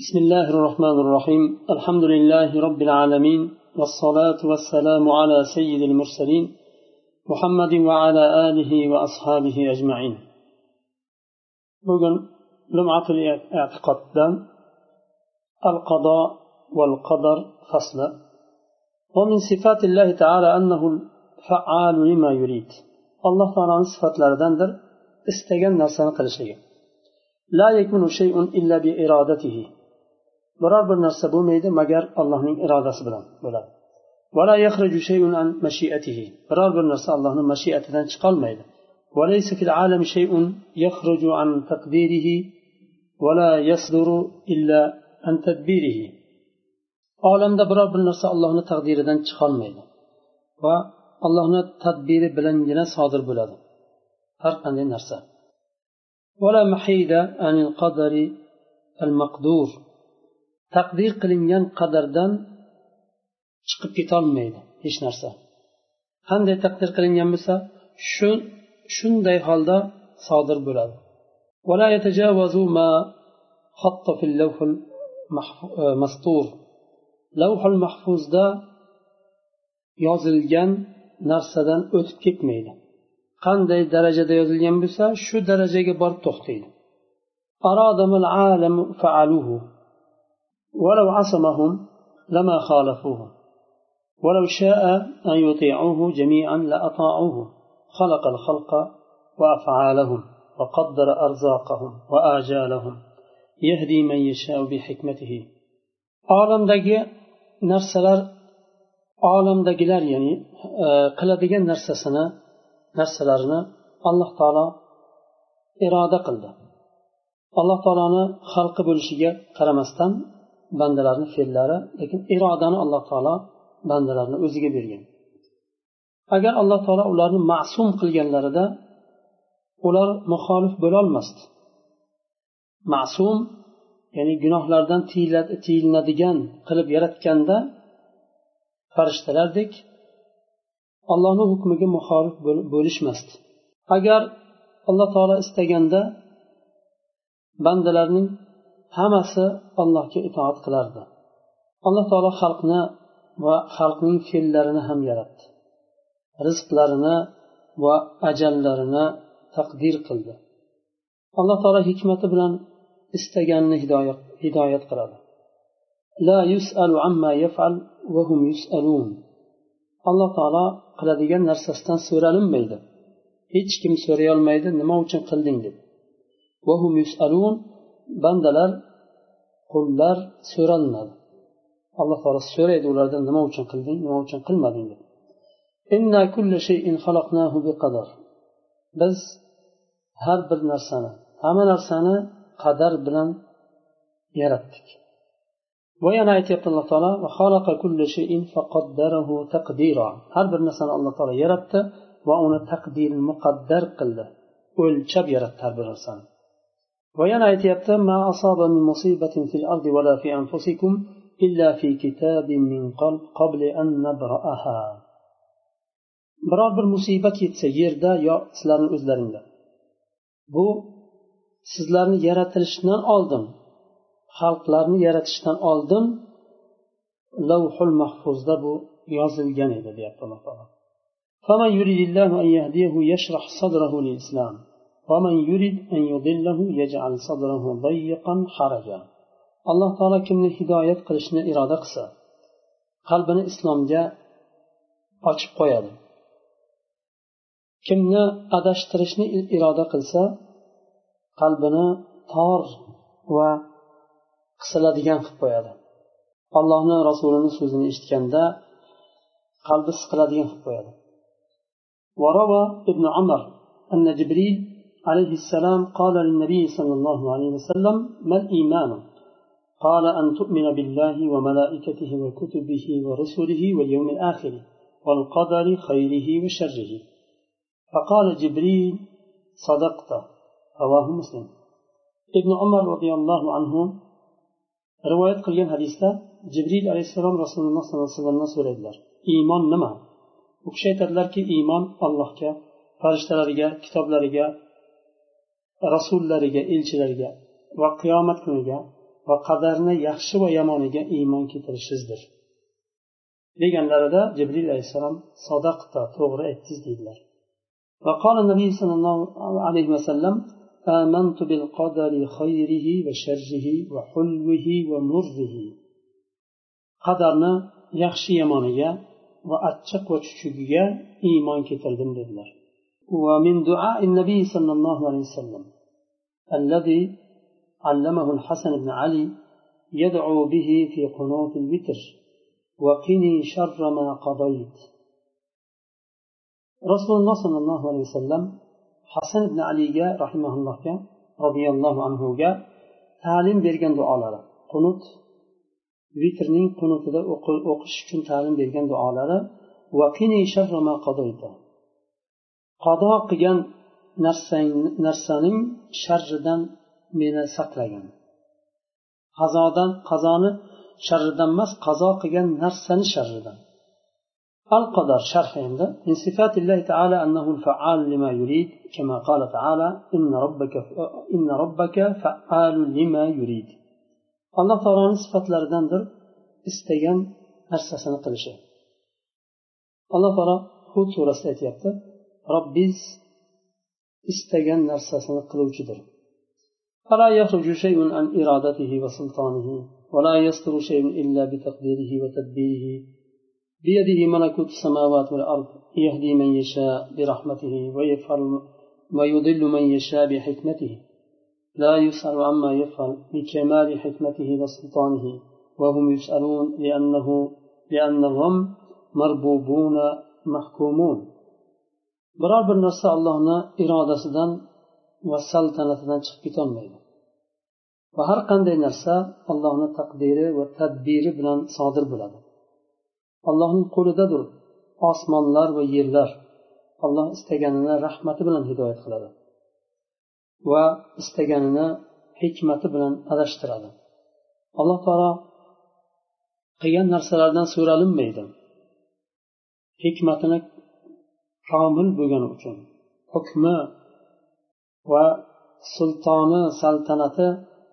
بسم الله الرحمن الرحيم. الحمد لله رب العالمين والصلاة والسلام على سيد المرسلين محمد وعلى آله وأصحابه أجمعين. بقول لمعة الاعتقاد القضاء والقدر فصلا ومن صفات الله تعالى أنه الفعال لما يريد. الله تعالى صفات لردندر استجن نرسان قلشيا لا يكون شيء إلا بإرادته. Biror bir narsa bo'lmaydi magar allohning irodasi bilan bo'ladi biror bir narsa allohni mashiatidan chiqolmaydi olamda biror bir narsa allohni taqdiridan chiqolmaydi va allohni tadbiri bilangina sodir bo'ladi har qanday narsa taqdir qilingan qadardan chiqib ketolmaydi hech narsa. Qanday taqdir qilingan bo'lsa shu shunday holda sodir bo'ladi. Lavhul e, mahfuzda yozilgan narsadan o'tib ketmaydi. Qanday darajada yozilgan bo'lsa shu darajaga borib to'xtaydi. ولو عصمهم لما خالفوه. ولو شاء أن يطيعوه جميعا لأطاعوه. خلق الخلق وأفعالهم وقدر أرزاقهم وآجالهم. يهدي من يشاء بحكمته. عالم دقي نرسلر عالم دقيلر يعني قلدقي نرسسنا نرسلرنا الله تعالى إرادة قلده الله تعالى خلق bo'lishiga qaramasdan bandalarni fe'llari lekin irodani alloh taolo bandalarni o'ziga bergan. Agar alloh taolo ularni ma'sum qilganlarida ular muxolif bo'lolmasdi. Ma'sum ya'ni gunohlardan tiyilinadigan qilib yaratganda farishtalardek allohni hukmiga muxolif bo'lishmasdi. Agar alloh taolo istaganda bandalarning hammasi allohga itoat qilardi. Alloh taolo xalqni va xalqning fe'llarini ham yaratdi. Rizqlarini va ajallarini taqdir qildi. Alloh taolo hikmati bilan istaganini hidoyat qiladi. La yusalu amma yafal va hum yusalun. Alloh taolo qiladigan narsasidan so'ralinmaydi. Hech kim so'rayolmaydi nima uchun qilding deb. Vahum yusalun bandalar qullar so'ralinadi alloh taolo so'raydi ulardan nima uchun qilding nima uchun qilmading deb. Biz har bir narsani hamma narsani qadar bilan yaratdik. Va yana aytyapti alloh taolo har bir narsani alloh taolo yaratdi va uni taqdir muqaddar qildi. O'lchab yaratdi har bir narsani. va yana aytyapti ma musibatin fil ardi wala fi anfusikum illa fi kitabin min qabli an nabra'aha. Biror bir musibat yetsa yerda yo sizlarni o'zlaringda. Bu sizlarni yaratilishdan oldin xalqlarni yaratishdan oldin lavhul mahfuzda bu yozilgan edi deyapti alloh taolo. فمن يريد الله أن يهديه يشرح صدره للإسلام ومن يريد أن يضله يجعل صدره ضيقا حرجا alloh taolo kimni hidoyat qilishni iroda qilsa qalbini islomga ochib qo'yadi kimni adashtirishni iroda qilsa qalbini tor va qisiladigan qilib qo'yadi allohni rasulini so'zini eshitganda qalbi siqiladigan qilib qo'yadi وروى ابن عمر أن جبريل عليه السلام قال للنبي صلى الله عليه وسلم ما الإيمان؟ قال أن تؤمن بالله وملائكته وكتبه ورسله واليوم الآخر والقدر خيره وشره. فقال جبريل صدقت. رواه مسلم. ابن عمر رضي الله عنه رواية قليل حديثة. جبريل عليه السلام رسول الله صلى الله عليه وسلم so'raydilar iymon nima u kishi aytadilarki iymon allohga farishtalariga kitoblariga rasullariga elchilariga va qiyomat kuniga va qadarni yaxshi va yomoniga iymon keltirishingizdir deganlarida jibril alayhissalom sadaqta to'g'ri aytdingiz deydilar وقال النبي صلى الله عليه وسلم آمنت بالقدر خيره وشره وحلوه ومره qadarni yaxshi yomoniga va achchiq va chuchugiga iymon keltirdim dedilar ومن دعاء النبي صلى الله عليه وسلم الذي علمه الحسن بن علي يدعو به في قنوت الوتر وقني شر ما قضيت. رسول الله صلى الله عليه وسلم حسن بن علي رحمه الله كان رضي الله عنه تعلم بيرجان دعاء قنوت vitrning qunutida o'qish uqul, uchun ta'lim bergan duolari va qini shar ma qado qado qilgan narsaning sharridan meni saqlagin qazodan qazoni sharridan emas qazo qilgan narsani sharridan. Al qadar sharh endi. Min sifatillahi taala annahu faal lima yurid kama qala taala inna robbaka inna robbaka faal lima yurid. Alloh taoloning sifatlaridandir istagan narsasini qilishi. Alloh taolo hud surasida aytyapti. Robbiz istagan narsasini qiluvchidir فلا يخرج شيء عن إرادته وسلطانه ولا يصدر شيء إلا بتقديره وتدبيره بيده ملكوت السماوات والأرض يهدي من يشاء برحمته ويفعل ويضل من يشاء بحكمته لا يسأل عما يفعل بكمال حكمته وسلطانه وهم يسألون لأنه لأنهم مربوبون mahkumun biror bir narsa allohni irodasidan va saltanatidan chiqib ketolmaydi. Va har qanday narsa allohni taqdiri va tadbiri bilan sodir bo'ladi. Allohning qo'lidadir osmonlar va yerlar. Alloh istaganini rahmati bilan hidoyat qiladi va istaganini hikmati bilan adashtiradi. Alloh taolo qilgan narsalardan so'ralinmaydi. Hikmatini komil bo'lgani uchun hukmi va sultoni saltanati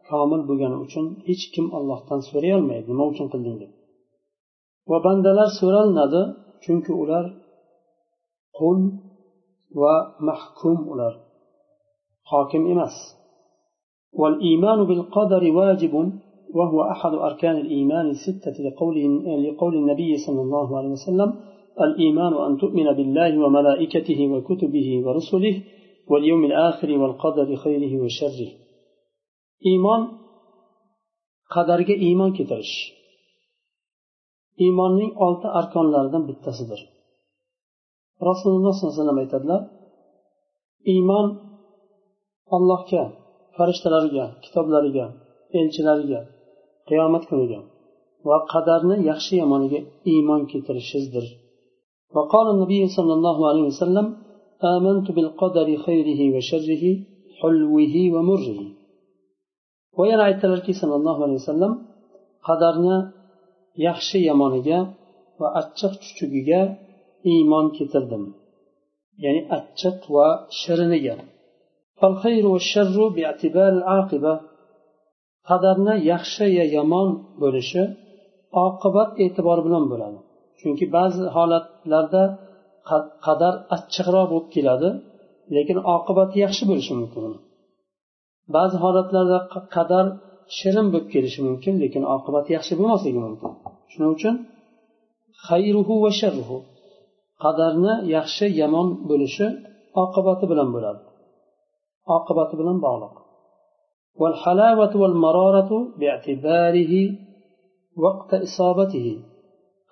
komil bo'lgani uchun hech kim ollohdan so'ray olmaydi nima uchun qilding deb va bandalar so'ralinadi chunki ular qul va mahkum ular hokim emas والإيمان بالقدر واجب وهو أحد أركان الإيمان الستة لقول, لقول النبي صلى الله عليه وسلم الإيمان أن تؤمن بالله وملائكته وكتبه ورسله واليوم الآخر والقدر خيره وشره إيمان qadarga iymon keltirish iymonning olti arkonlaridan bittasidir rasululloh sollallohu alayhi vasallam aytadilar iymon allohga farishtalariga kitoblariga elchilariga qiyomat kuniga va qadarni yaxshi yomoniga iymon keltirishingizdir وقال النبي صلى الله عليه وسلم آمنت بالقدر خيره وشره حلوه ومره وينا aytdilarki sallallohu alayhi vasallam qadarni yaxshi yomoniga va achchiq chuchugiga iymon keltirdim ya'ni achchiq va shiriniga qadarni yaxshi ya yomon bo'lishi oqibat e'tibori bilan bo'ladi chunki ba'zi holatlarda qadar achchiqroq bo'lib keladi lekin oqibati yaxshi bo'lishi mumkin ba'zi holatlarda qadar shirin bo'lib kelishi mumkin lekin oqibati yaxshi bo'lmasligi mumkin shuning uchun xayruhu va sharruhu qadarni yaxshi yomon bo'lishi oqibati bilan bo'ladi oqibati bilan bog'liq والحلاوة والمرارة باعتباره وقت إصابته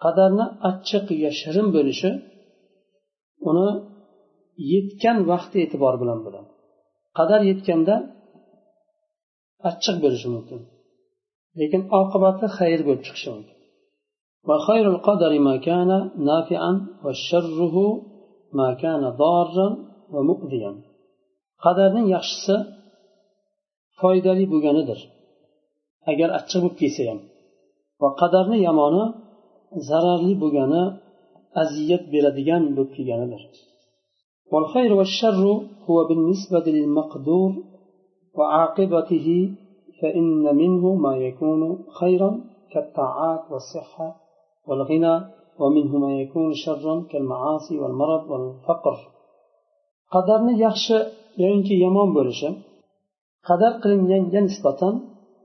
qadarni achchiq yo shirin bo'lishi uni yetgan vaqti e'tibori bilan bo'ladi qadar yetganda achchiq bo'lishi mumkin lekin oqibati xayr bo'lib chiqishi mumkin وخير القدر ما كان نافعا وشره ما كان ضارا ومؤذيا qadarning yaxshisi foydali bo'lganidir agar achchiq bo'lib kelsa ham va qadarni yomoni zararli bo'lgani aziyat beradigan bo'lib kelganidir. والخير والشر هو بالنسبة للمقدور وعاقبته فإن منه ما يكون خيرا كالطاعات والصحة والغنى ومنه ما يكون شرا كالمعاصي والمرض والفقر قدرني يخشى يعني يمان بولشة قدر قلن ينسبة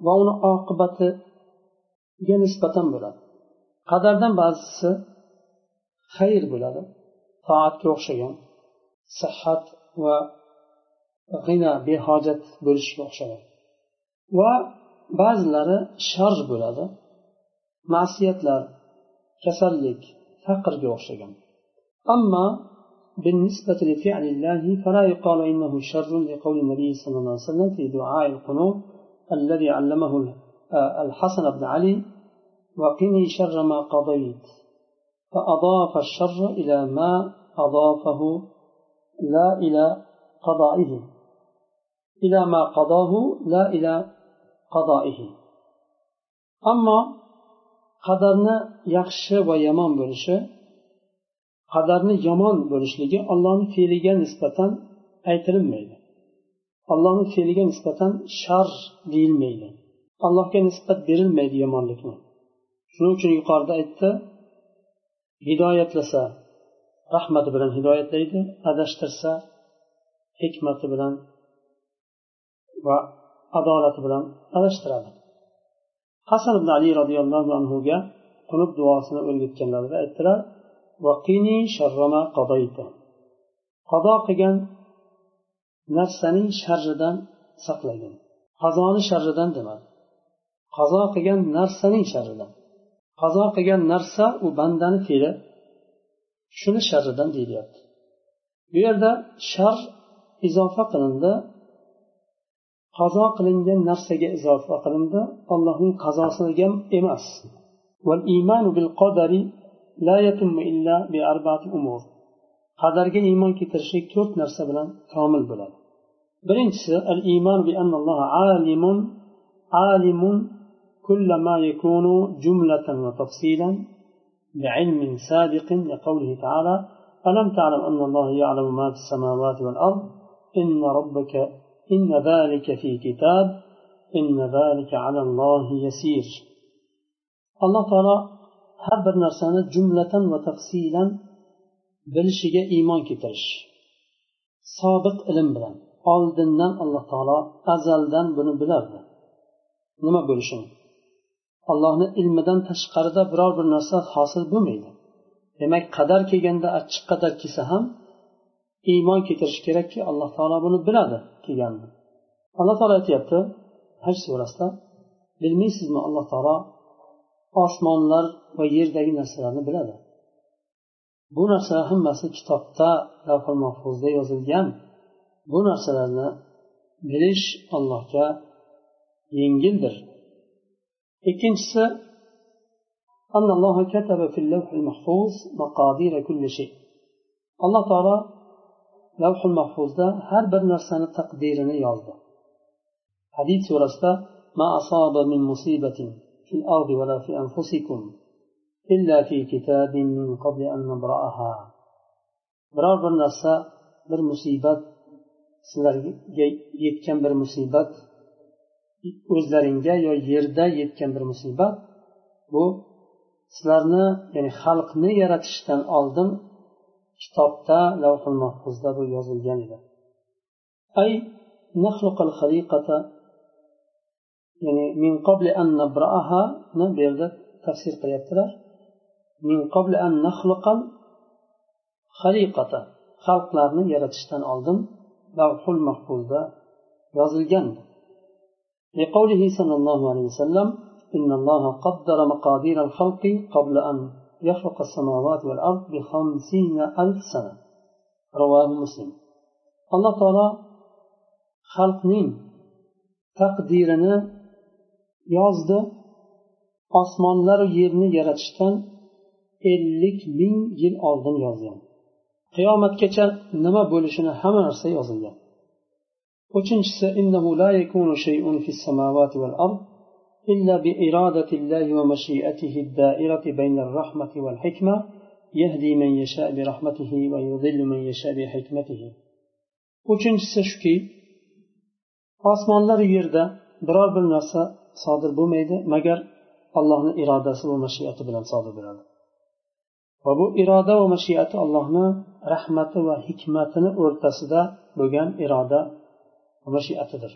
وأنا عاقبة ينسبة بولد qadardan ba'zisi xayr bo'ladi toatga o'xshagan sihat va g'ina behojat bo'lishga o'xshagan va ba'zilari shar bo'ladi ma'siyatlar kasallik faqrga o'xshagan ammo بالنسبة لفعل الله فلا يقال إنه شر لقول النبي صلى الله عليه وسلم في دعاء القنوت الذي علمه الحسن بن علي وقني شر ما قضيت فأضاف الشر إلى ما أضافه لا إلى قضائه إلى ما قضاه لا إلى قضائه أما qadarni yaxshi va yomon bo'lishi qadarni yomon bo'lishligi allohni fe'liga nisbatan aytilinmaydi allohni fe'liga nisbatan shar deyilmaydi allohga nisbat berilmaydi yomonlikni Shuning uchun yuqorida aytdi hidoyatlasa rahmati bilan hidoyatlaydi adashtirsa hikmati bilan va adolati bilan adashtiradi. Hasan ibn ali roziyallohu anhuga qunub duosini o'rgatganlarida aytdilar qado qilgan narsaning sharridan saqlagin qazoni sharridan demadi qazo qilgan narsaning sharridan. Qazo qilgan narsa u bandani fe'li shuni sharridan deyilyapti bu yerda shar izofa qilindi. Qazo qilingan narsaga izofa qilindi. Allohning qazosiga emas. Qadarga iymon keltirishlik to'rt narsa bilan komil bo'ladi. Birinchisi al iymon bi annalloh alimun alimun كل ما يكون جملة وتفصيلا لعلم سابق لقوله تعالى ألم تعلم أن الله يعلم ما في السماوات والأرض؟ إن ربك إن ذلك في كتاب إن ذلك على الله يسير. الله تعالى حبر نرسانة جملة وتفصيلا bilishiga iymon keltirish sobiq ilm bilan oldindan alloh taolo azaldan buni bilardi nima bo'lishini allohni ilmidan tashqarida biror bir narsa hosil bo'lmaydi. Demak qadar kelganda achchiq qadar kelsa ham iymon keltirish kerakki alloh taolo buni biladi kelganini alloh taolo aytyapti haj surasida bilmaysizmi alloh taolo osmonlar va yerdagi narsalarni biladi. Bu narsalar hammasi kitobda lavhul mahfuzda yozilgan. Bu narsalarni bilish allohga yengildir. Ikkinchisi alloh taolo lavhul mahfuzda har bir narsani taqdirini yozdi hadid surasida ما أصاب من مصيبة في الأرض ولا في أنفسكم إلا في كتاب من قبل أن نبرأها biror bir narsa bir musibat sizlarga yetgan bir musibat o'zlaringga yo yerda yetgan bir musibat bu sizlarni ya'ni xalqni yaratishdan oldin kitobda lavhul mahfuzda bu yozilgan edi. Ay nahluqal xaliqata ya'ni min qabli an nabraaha bu yerda tafsir qilyaptilar. Min qabli an nahluqal xaliqata xalqlarni yaratishdan oldin lavhul mahfuzda yozilgan لقوله صلى الله عليه وسلم إن الله قدر مقادير الخلق قبل أن يخلق السماوات والأرض بخمسين ألف سنة رواه مسلم الله تعالى xalqning taqdirini yozdi osmonlaru yerni yaratishdan ellik ming yil oldin yozgan qiyomatgacha nima bo'lishini hamma narsa yozilgan Uchinchisi إنه لا يكون شيء في السماوات والأرض إلا بإرادة الله ومشيئته الدائرة بين الرحمة والحكمة يهدي من يشاء برحمته ويضل من يشاء بحكمته uchinchisi shuki osmonlar yerda biror bir narsa sodir bo'lmaydi magar allohni irodasi va mashiati bilan sodir bo'ladi va bu iroda va mashiati allohni rahmati va hikmatini o'rtasida iroda va mashiatidir.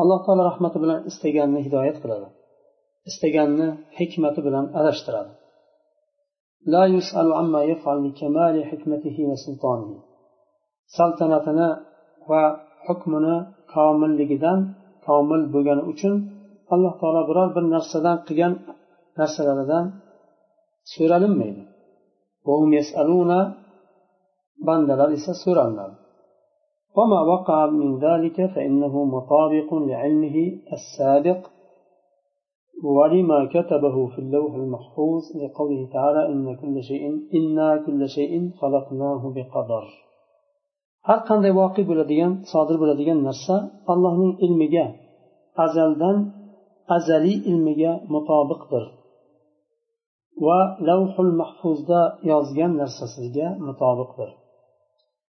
Alloh taolo rahmati bilan istaganni hidoyat qiladi. Istaganni hikmati bilan adashtiradi. Saltanatini va hukmini komilligidan komil bo'lgani uchun alloh taolo biror bir narsadan qilgan narsalaridan so'ralinmaydi. Bandalar esa so'ralinadi وما وقع من ذلك فإنه مطابق لعلمه السابق ولما كتبه في اللوح المحفوظ لقوله تعالى إن كل شيء إنا كل شيء خلقناه بقدر har qanday voqe bo'ladigan sodir bo'ladigan narsa allohning ilmiga azaldan azaliy ilmiga mutobiqdir va lavhul mahfuzda yozgan narsasiga mutobiqdir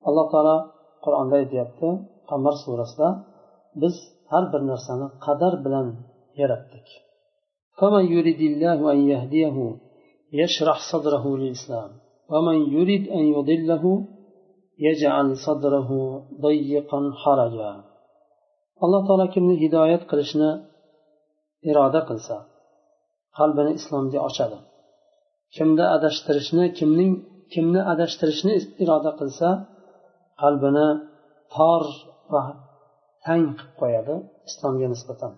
alloh taolo qur'onda aytyapti qamar surasida biz har bir narsani qadar bilan yaratdik فمن يريد الله أن يهديه يشرح صدره للإسلام ومن يريد أن يضله يجعل صدره ضيقا حرجا alloh taolo kimni hidoyat qilishni iroda qilsa qalbini islomga ochadi kimni adashtirishni kimning kimni adashtirishni iroda qilsa qalbini tor va tang qilib qo'yadi islomga nisbatan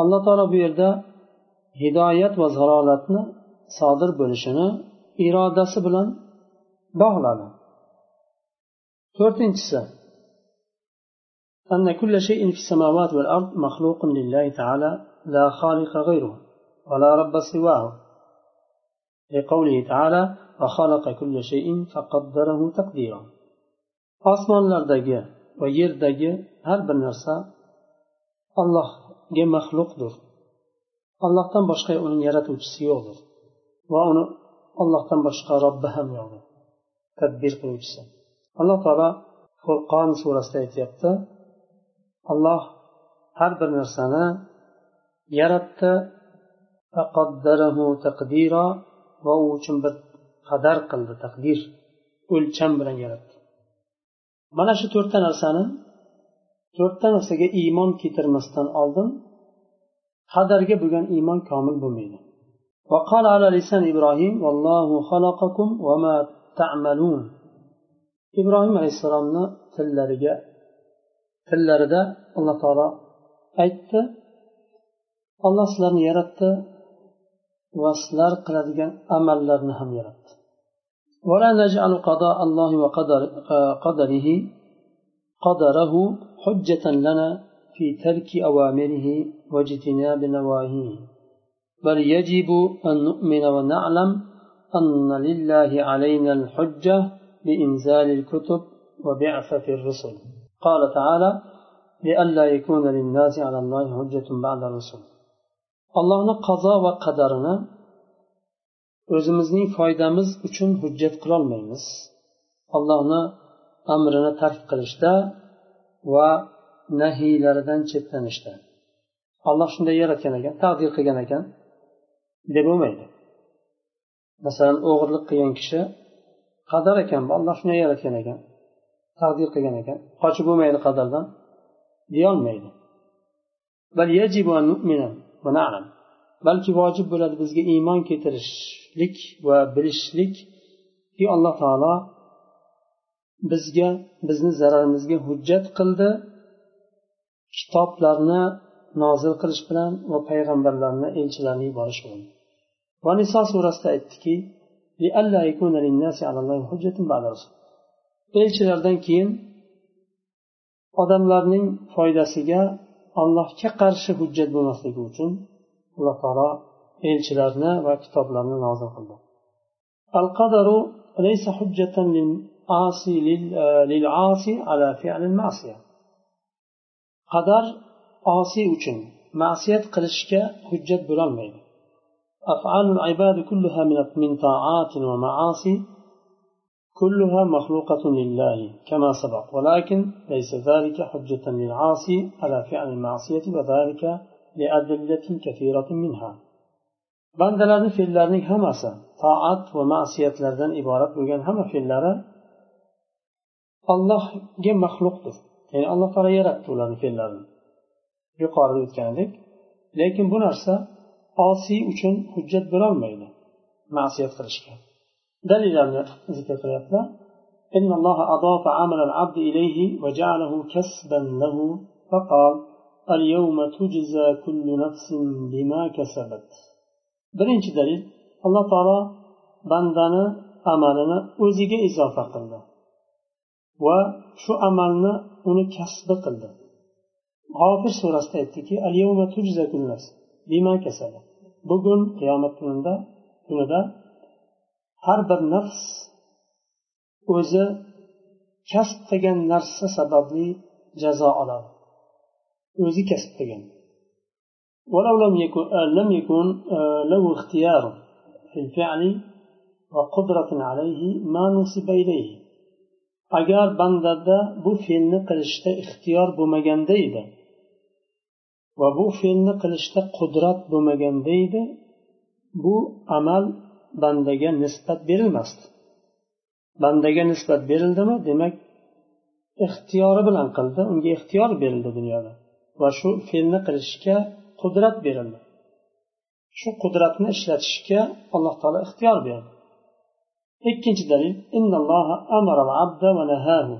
alloh taolo bu yerda hidoyat va zalolatni sodir bo'lishini irodasi bilan bog'ladi to'rtinchisi أن كل شيء في السماوات والأرض مخلوق لله تعالى لا خالق غيره ولا رب سواه لقوله تعالى وخلق كل شيء فقدره تقديرا osmonlardagi va yerdagi har bir narsa allohga maxluqdir allohdan boshqa uning yaratuvchisi yo'qdir va uni allohdan boshqa robbi ham yo'qdir tadbir qiluvchisi alloh taolo furqon surasida aytyapti alloh har bir narsani yaratdi va u uchun bir qadar qildi taqdir o'lcham bilan yaratdi mana shu to'rtta narsani to'rtta narsaga iymon keltirmasdan oldin qadarga bo'lgan iymon komil bo'lmaydi وقال على لسان إبراهيم والله خلقكم وما تعملون ibrohim alayhissalomni tillariga tillarida alloh taolo aytdi olloh sizlarni yaratdi va qiladigan amallarni ham yaratdi. ولا نجعل قضاء الله وقدر قدره قدره حجة لنا في ترك أوامره واجتناب نواهيه بل يجب أن نؤمن ونعلم أن لله علينا الحجة بإنزال الكتب وبعثة الرسل قال تعالى لئلا يكون للناس على الله حجة بعد الرسل allohni qazo va qadarini o'zimizning foydamiz uchun hujjat qilolmaymiz. Allohni amrini tark qilishda va nahiylaridan chetlanishda alloh shunday yaratgan ekan taqdir qilgan ekan deb bo'lmaydi masalan o'g'irlik qilgan kishi qadar ekan bu alloh shunday yaratgan ekan taqdir qilgan ekan qochib bo'lmaydi qadardan deyolmaydi. Balki vojib bo'ladi bizga iymon keltirishlik va bilishlikki alloh taolo bizga bizni zararimizga hujjat qildi kitoblarni nozil qilish bilan va payg'ambarlarni elchilarni yuborish bilan. Va niso surasida aytdiki elchilardan keyin odamlarning foydasiga allohga qarshi hujjat bo'lmasligi uchun alloh taolo elchilarni va kitoblarni nozil qildi. Al qadaru laysa hujjatan e, lil asi ala fi'l ma'siya. Qadar osiy uchun ma'siyat qilishga hujjat bo'lolmaydi. Af'alul ibadi kulluha min ta'atin va ma'asi كلها مخلوقة لله كما سبق ولكن ليس ذلك حجة للعاصي على فعل المعصية وذلك لأدلة كثيرة منها bandalarni fe'llarining hammasi toat va ma'siyatlardan iborat bo'lgan hamma fe'llari allohga maxluqdir ya'ni alloh taolo yaratdi ularni fe'llarini yuqorida o'tganidek lekin bu narsa osiy uchun hujjat bo'lolmaydi ma'siyat qilishga dalillarni zikr qilyaptilar إن الله أضاف عمل العبد إليه وجعله كسبا له فقال اليوم تجزى كل نفس بما كسبت birinchi dalil alloh taolo bandani amalini o'ziga izofa qildi va shu amalni uni kasbi qildi g'ofir surasida aytdiki bugun qiyomat kunida kunida har bir nafs o'zi kasb qilgan narsa sababli jazo oladi o'zi kasb qilgan ولو لم يكن لم يكن له اختيار في الفعل وقدرة عليه ما نسب إليه agar bandada bu fe'lni qilishda ixtiyor bo'lmaganda edi va bu fe'lni qilishda qudrat bo'lmaganda edi bu amal bandaga nisbat berilmasdi bandaga nisbat berildimi demak ixtiyori bilan qildi unga ixtiyor berildi dunyoda va shu fe'lni qilishga qudrat berildi shu qudratni ishlatishga alloh taolo ixtiyor berdi ikkinchi dalil innalloha amara al-abda va nahahu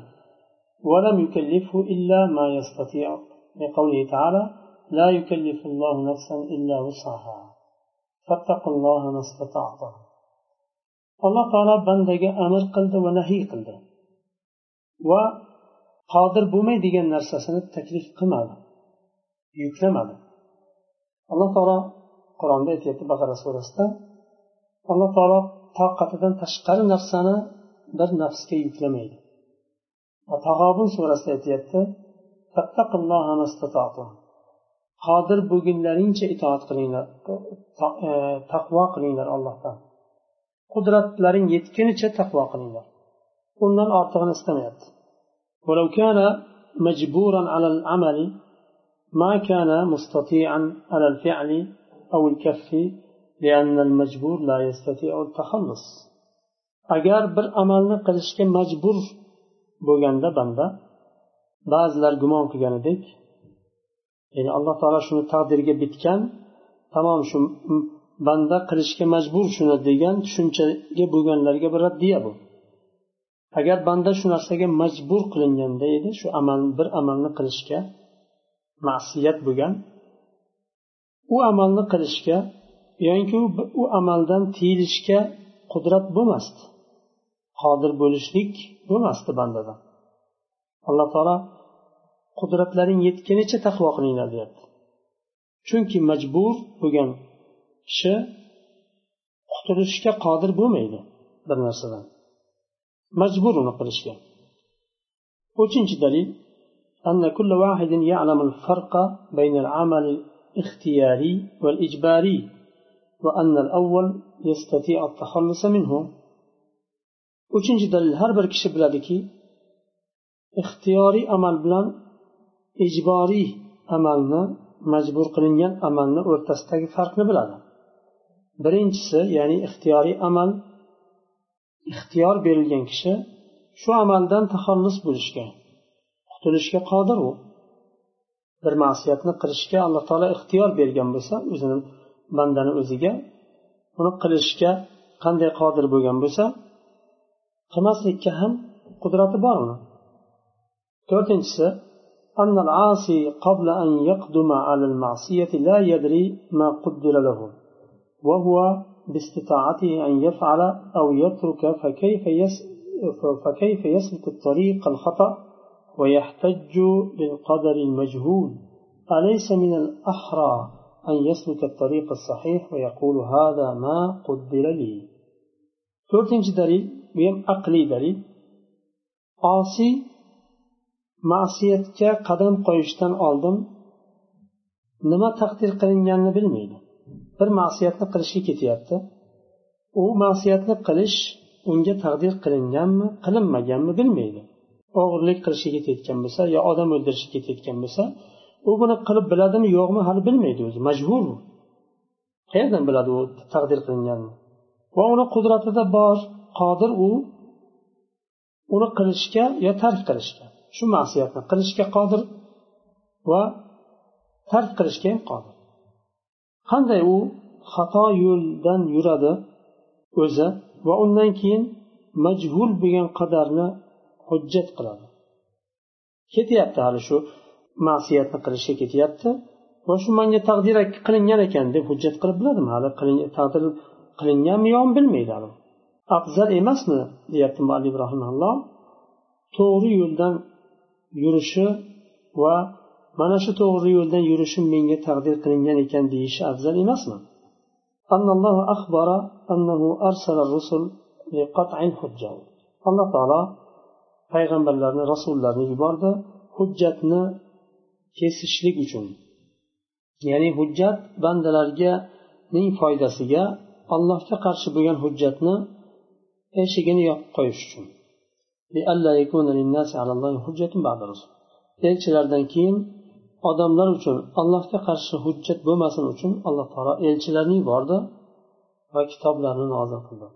ولم يكلفه إلا ما يستطيع لقوله تعالى لا يكلف الله نفسا إلا وسعها alloh taolo bandaga amr qildi va nahiy qildi. Va qodir bo'lmaydigan narsasini taklif qilmadi yuklamadi. Alloh taolo qur'onda aytyapti baqara surasida alloh taolo toqatidan tashqari narsani bir nafsga yuklamaydi. Va tag'obun surasida aytyapti qodir bo'lgunlaringcha itoat qilinglar taqvo qilinglar allohdan qudratlaring yetgunicha taqvo qilinglar undan ortig'ini istamayapti ولو كان مجبورا على العمل ما كان مستطيعا على الفعل أو الكف لأن المجبور لا يستطيع التخلص agar bir amalni qilishga majbur bo'lganda banda ba'zilar gumon qilganidek ya'ni alloh taolo shuni taqdirga bitgan tamom shu banda qilishga majbur shuni degan tushunchaga bo'lganlarga bir raddiya bu. Agar banda shu narsaga majbur qilinganda edi shu amal bir amalni qilishga ma'siyat bo'lgan u amalni qilishga yoki u amaldan tiyilishga qudrat bo'lmasdi qodir bo'lishlik bo'lmasdi bandada alloh taolo qudratlaring yetgunicha taqvo qilinglar deyapti chunki majbur bo'lgan kishi qutulishga qodir bo'lmaydi bir narsadan majbur uni qilishga uchinchi dalil أن كل واحد يعلم الفرق بين العمل الاختياري والإجباري وأن الأول يستطيع التخلص منه uchinchi dalil har bir kishi biladiki ixtiyoriy amal bilan ijboriy amalni majbur qilingan amalni o'rtasidagi farqni biladi. Birinchisi ya'ni ixtiyoriy amal ixtiyor berilgan kishi shu amaldan taxallus bo'lishga qutulishga qodir u. Bir ma'siyatni qilishga alloh taolo ixtiyor bergan bo'lsa o'zini bandani o'ziga uni qilishga qanday qodir bo'lgan bo'lsa qilmaslikka ham qudrati bor uni. To'rtinchisi أن العاصي قبل أن يقدم على المعصية لا يدري ما قدر له وهو باستطاعته أن يفعل أو يترك فكيف فكيف يسلك الطريق الخطأ ويحتج بالقدر المجهول. أليس من الأحرى أن يسلك الطريق الصحيح ويقول هذا ما قدر لي؟ To'rtinchi dalil bu ham aqliy ma'siyatga qadam qo'yishdan oldin nima taqdir qilinganini bilmaydi. Bir ma'siyatni qilishga ketyapti. U ma'siyatni qilish unga taqdir qilinganmi qilinmaganmi bilmaydi. O'g'irlik qilishga ketayotgan bo'lsa yo odam o'ldirishga ketayotgan bo'lsa u buni qilib biladimi yo'qmi hali bilmaydi o'zi majbur qayerdan biladi u taqdir qilinganini? Va uni qudratida bor qodir u uni qilishga yo tark qilishga? Shu ma'siyatni qilishga qodir va tark qilishga ham qodir. Qanday u xato yo'ldan yuradi o'zi va undan keyin majhul bo'lgan qadarni hujjat qiladi. Ketyapti hali shu ma'siyatni qilishga ketyapti va shu manga taqdir qilingan ekan deb hujjat qilib biladimi? Hali taqdir qilinganmi yo'qmi bilmaydi hali. Afzal emasmi? deyapti muallif rahimalloh to'g'ri yo'ldan yurishi va mana shu to'g'ri yo'ldan yurishim menga taqdir qilingan ekan deyishi afzal emasmi? Alloh taolo payg'ambarlarni rasullarni yubordi hujjatni kesishlik uchun. Ya'ni hujjat bandalarga ning foydasiga allohga qarshi bo'lgan hujjatni eshigini yopib qo'yish uchun. elchilardan keyin odamlar uchun allohga qarshi hujjat bo'lmasin uchun alloh taolo elchilarni yubordi va kitoblarni nozil qildi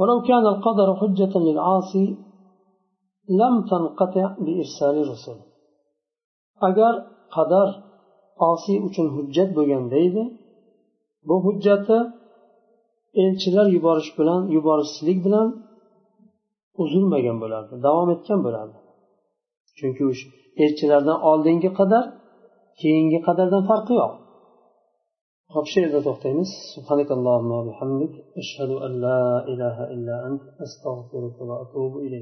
ولو كان القدر حجة للعاصي لم تنقطع بإرسال الرسل agar qadar osiy uchun hujjat bo'lganda edi bu hujjati elchilar yuborish bilan yuborishlik bilan uzilmagan bo'lardi davom etgan bo'lardi. Chunki elchilardan oldingi qadar keyingi qadardan farqi yo'q. Hop shu yerda to'xtaymiz. Subhanakallohumma ashhadu an la ilaha illa ant astag'firuka va atubu ilayk.